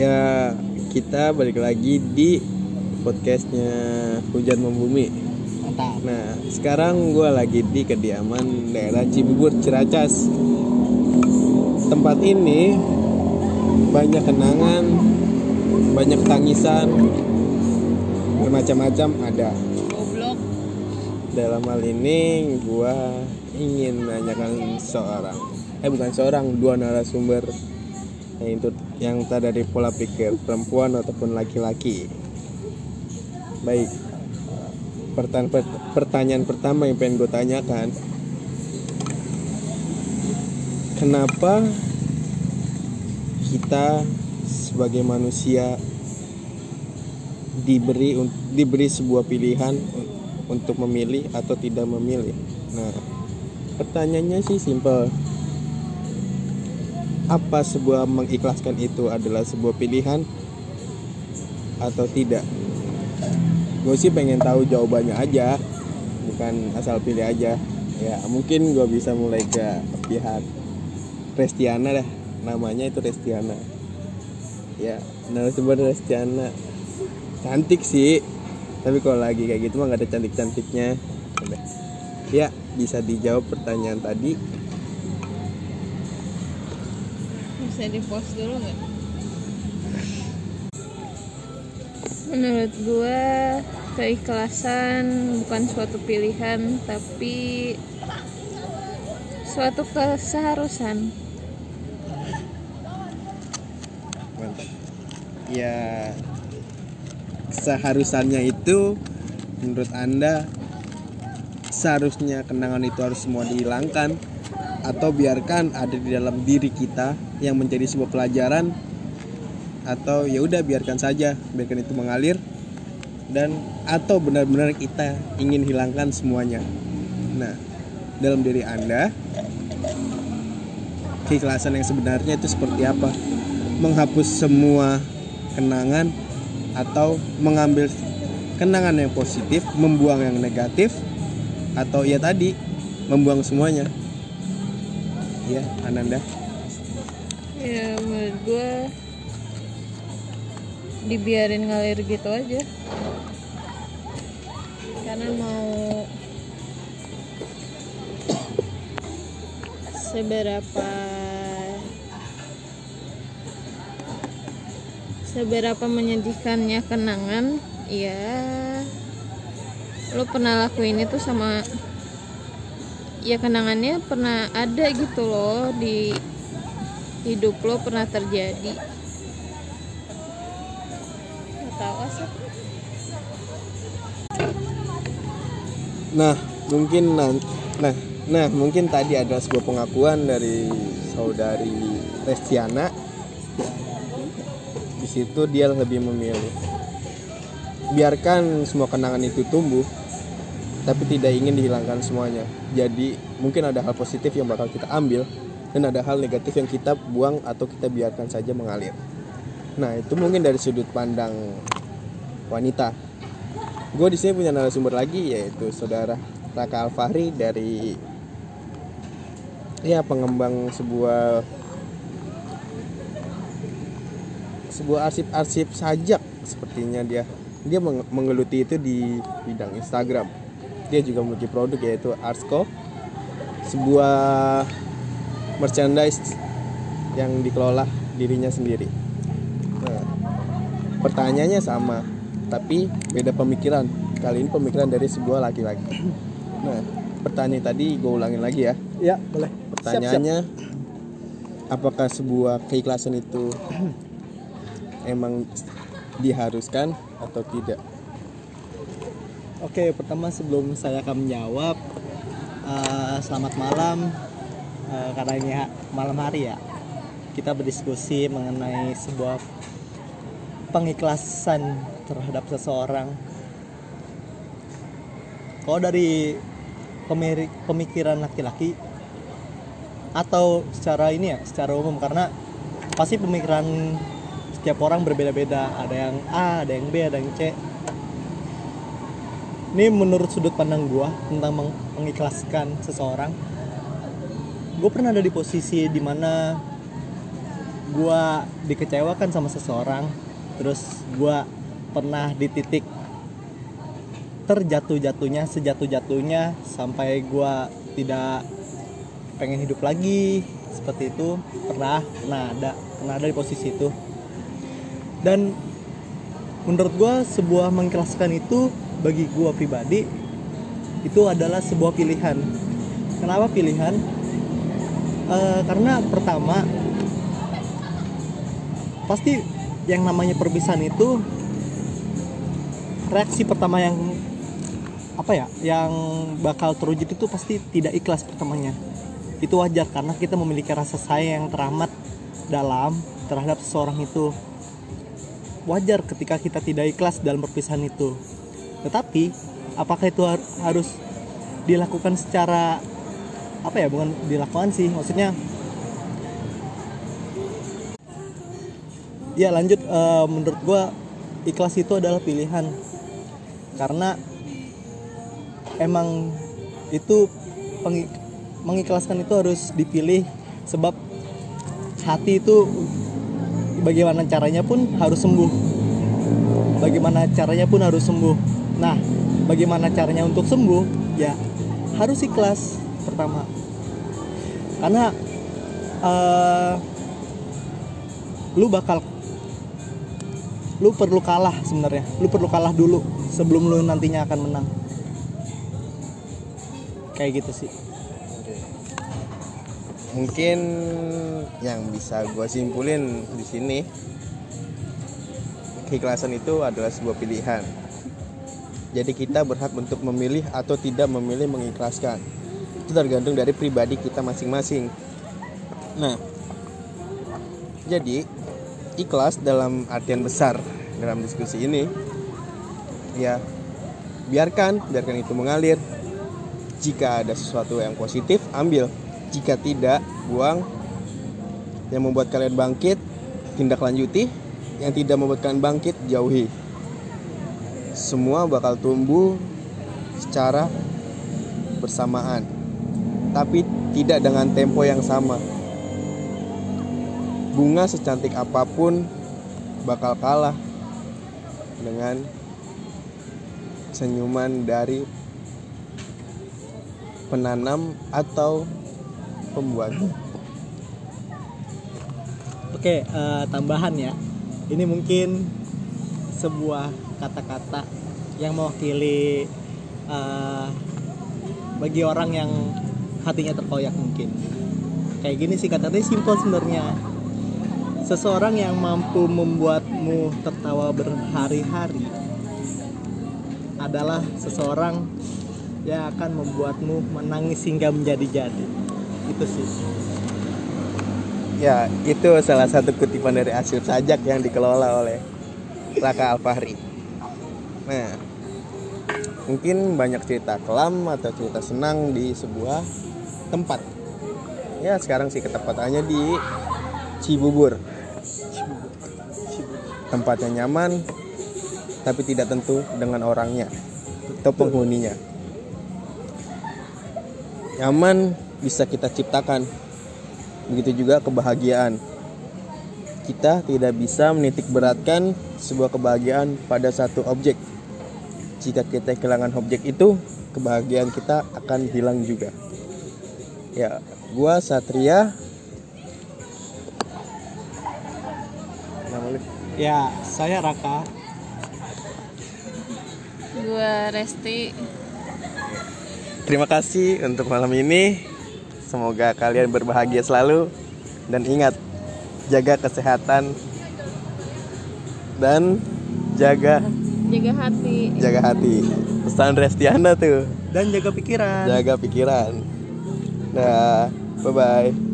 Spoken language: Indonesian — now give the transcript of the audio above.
Ya kita balik lagi di podcastnya Hujan Membumi. Mantap. Nah sekarang gue lagi di kediaman daerah Cibubur Ciracas. Tempat ini banyak kenangan, banyak tangisan, bermacam-macam ada. Goblok. Dalam hal ini gue ingin menanyakan seorang, eh bukan seorang, dua narasumber yang itu yang tak dari pola pikir perempuan ataupun laki-laki. Baik, pertanyaan, pertama yang pengen gue tanyakan, kenapa kita sebagai manusia diberi diberi sebuah pilihan untuk memilih atau tidak memilih. Nah, pertanyaannya sih simpel. Apa sebuah mengikhlaskan itu adalah sebuah pilihan atau tidak? Gue sih pengen tahu jawabannya aja, bukan asal pilih aja. Ya, mungkin gue bisa mulai ke pihak Restiana dah. Namanya itu Restiana. Ya, narasumber Restiana. Cantik sih, tapi kalau lagi kayak gitu mah nggak ada cantik cantiknya ya bisa dijawab pertanyaan tadi Bisa di post dulu nggak? Menurut gua keikhlasan bukan suatu pilihan tapi suatu keseharusan. ya seharusannya itu menurut anda seharusnya kenangan itu harus semua dihilangkan atau biarkan ada di dalam diri kita yang menjadi sebuah pelajaran atau ya udah biarkan saja biarkan itu mengalir dan atau benar-benar kita ingin hilangkan semuanya. Nah dalam diri anda keikhlasan yang sebenarnya itu seperti apa? Menghapus semua kenangan atau mengambil kenangan yang positif membuang yang negatif atau ya tadi membuang semuanya ya Ananda Ya menurut gua dibiarin ngalir gitu aja. Karena mau seberapa seberapa menyedihkannya kenangan ya lo pernah lakuin itu sama ya kenangannya pernah ada gitu loh di hidup lo pernah terjadi. Nah mungkin nah nah mungkin tadi ada sebuah pengakuan dari saudari Restiana. Di situ dia lebih memilih biarkan semua kenangan itu tumbuh tapi tidak ingin dihilangkan semuanya. Jadi mungkin ada hal positif yang bakal kita ambil dan ada hal negatif yang kita buang atau kita biarkan saja mengalir. Nah itu mungkin dari sudut pandang wanita. Gue di sini punya narasumber lagi yaitu saudara Raka Alfahri dari ya pengembang sebuah sebuah arsip-arsip sajak sepertinya dia. Dia meng- menggeluti itu di bidang Instagram dia juga memiliki produk yaitu Arsco sebuah merchandise yang dikelola dirinya sendiri. Nah, pertanyaannya sama tapi beda pemikiran. Kali ini pemikiran dari sebuah laki-laki. Nah pertanyaan tadi gue ulangin lagi ya. Ya, boleh. pertanyaannya apakah sebuah keikhlasan itu emang diharuskan atau tidak Oke, pertama sebelum saya akan menjawab, eh, selamat malam. Eh, karena ini ha- malam hari ya, kita berdiskusi mengenai sebuah pengikhlasan terhadap seseorang. Kalau dari pemikiran laki-laki atau secara ini ya, secara umum karena pasti pemikiran setiap orang berbeda-beda. Ada yang A, ada yang B, ada yang C ini menurut sudut pandang gua tentang meng- mengikhlaskan seseorang gue pernah ada di posisi di mana gua dikecewakan sama seseorang terus gua pernah di titik terjatuh-jatuhnya sejatuh-jatuhnya sampai gua tidak pengen hidup lagi seperti itu. Pernah pernah ada pernah ada di posisi itu. Dan menurut gua sebuah mengikhlaskan itu bagi gua pribadi itu adalah sebuah pilihan. Kenapa pilihan? Eh, karena pertama pasti yang namanya perpisahan itu reaksi pertama yang apa ya yang bakal terwujud itu pasti tidak ikhlas pertamanya. Itu wajar karena kita memiliki rasa sayang yang teramat dalam terhadap seseorang itu. Wajar ketika kita tidak ikhlas dalam perpisahan itu tetapi apakah itu har- harus dilakukan secara apa ya bukan dilakukan sih maksudnya? Ya lanjut eh, menurut gua ikhlas itu adalah pilihan. Karena emang itu mengikhlaskan itu harus dipilih sebab hati itu bagaimana caranya pun harus sembuh. Bagaimana caranya pun harus sembuh nah bagaimana caranya untuk sembuh? Ya harus ikhlas pertama. Karena eh, lu bakal lu perlu kalah sebenarnya. Lu perlu kalah dulu sebelum lu nantinya akan menang. Kayak gitu sih. Mungkin yang bisa gue simpulin di sini keikhlasan itu adalah sebuah pilihan jadi kita berhak untuk memilih atau tidak memilih mengikhlaskan. Itu tergantung dari pribadi kita masing-masing. Nah jadi ikhlas dalam artian besar dalam diskusi ini ya biarkan biarkan itu mengalir. Jika ada sesuatu yang positif ambil. Jika tidak buang. Yang membuat kalian bangkit tindak lanjuti. Yang tidak membuat kalian bangkit jauhi semua bakal tumbuh secara bersamaan tapi tidak dengan tempo yang sama. Bunga secantik apa pun bakal kalah dengan senyuman dari penanam atau pembuat. Oke eh, tambahan ya. Ini mungkin sebuah kata-kata yang mewakili eh, bagi orang yang hatinya terkoyak mungkin. Kayak gini sih kata-katanya simpel sebenarnya. Seseorang yang mampu membuatmu tertawa berhari-hari adalah seseorang yang akan membuatmu menangis hingga menjadi-jadi. Itu sih. Ya, itu salah satu kutipan dari Asyid Sajak yang dikelola oleh Raka Alfahri. Nah, mungkin banyak cerita kelam atau cerita senang di sebuah tempat. Ya, sekarang sih ketepatannya di Cibubur. Tempatnya nyaman, tapi tidak tentu dengan orangnya atau penghuninya. Nyaman bisa kita ciptakan, begitu juga kebahagiaan. Kita tidak bisa menitik beratkan sebuah kebahagiaan pada satu objek. Jika kita kehilangan objek itu, kebahagiaan kita akan hilang juga. Ya, gua Satria. Ya saya Raka Gua Resti. Terima kasih untuk malam ini. Semoga kalian berbahagia selalu dan ingat jaga kesehatan dan jaga Jaga hati. jaga hati. Pesan Restiana tuh, dan jaga pikiran jaga pikiran. Dah, bye bye.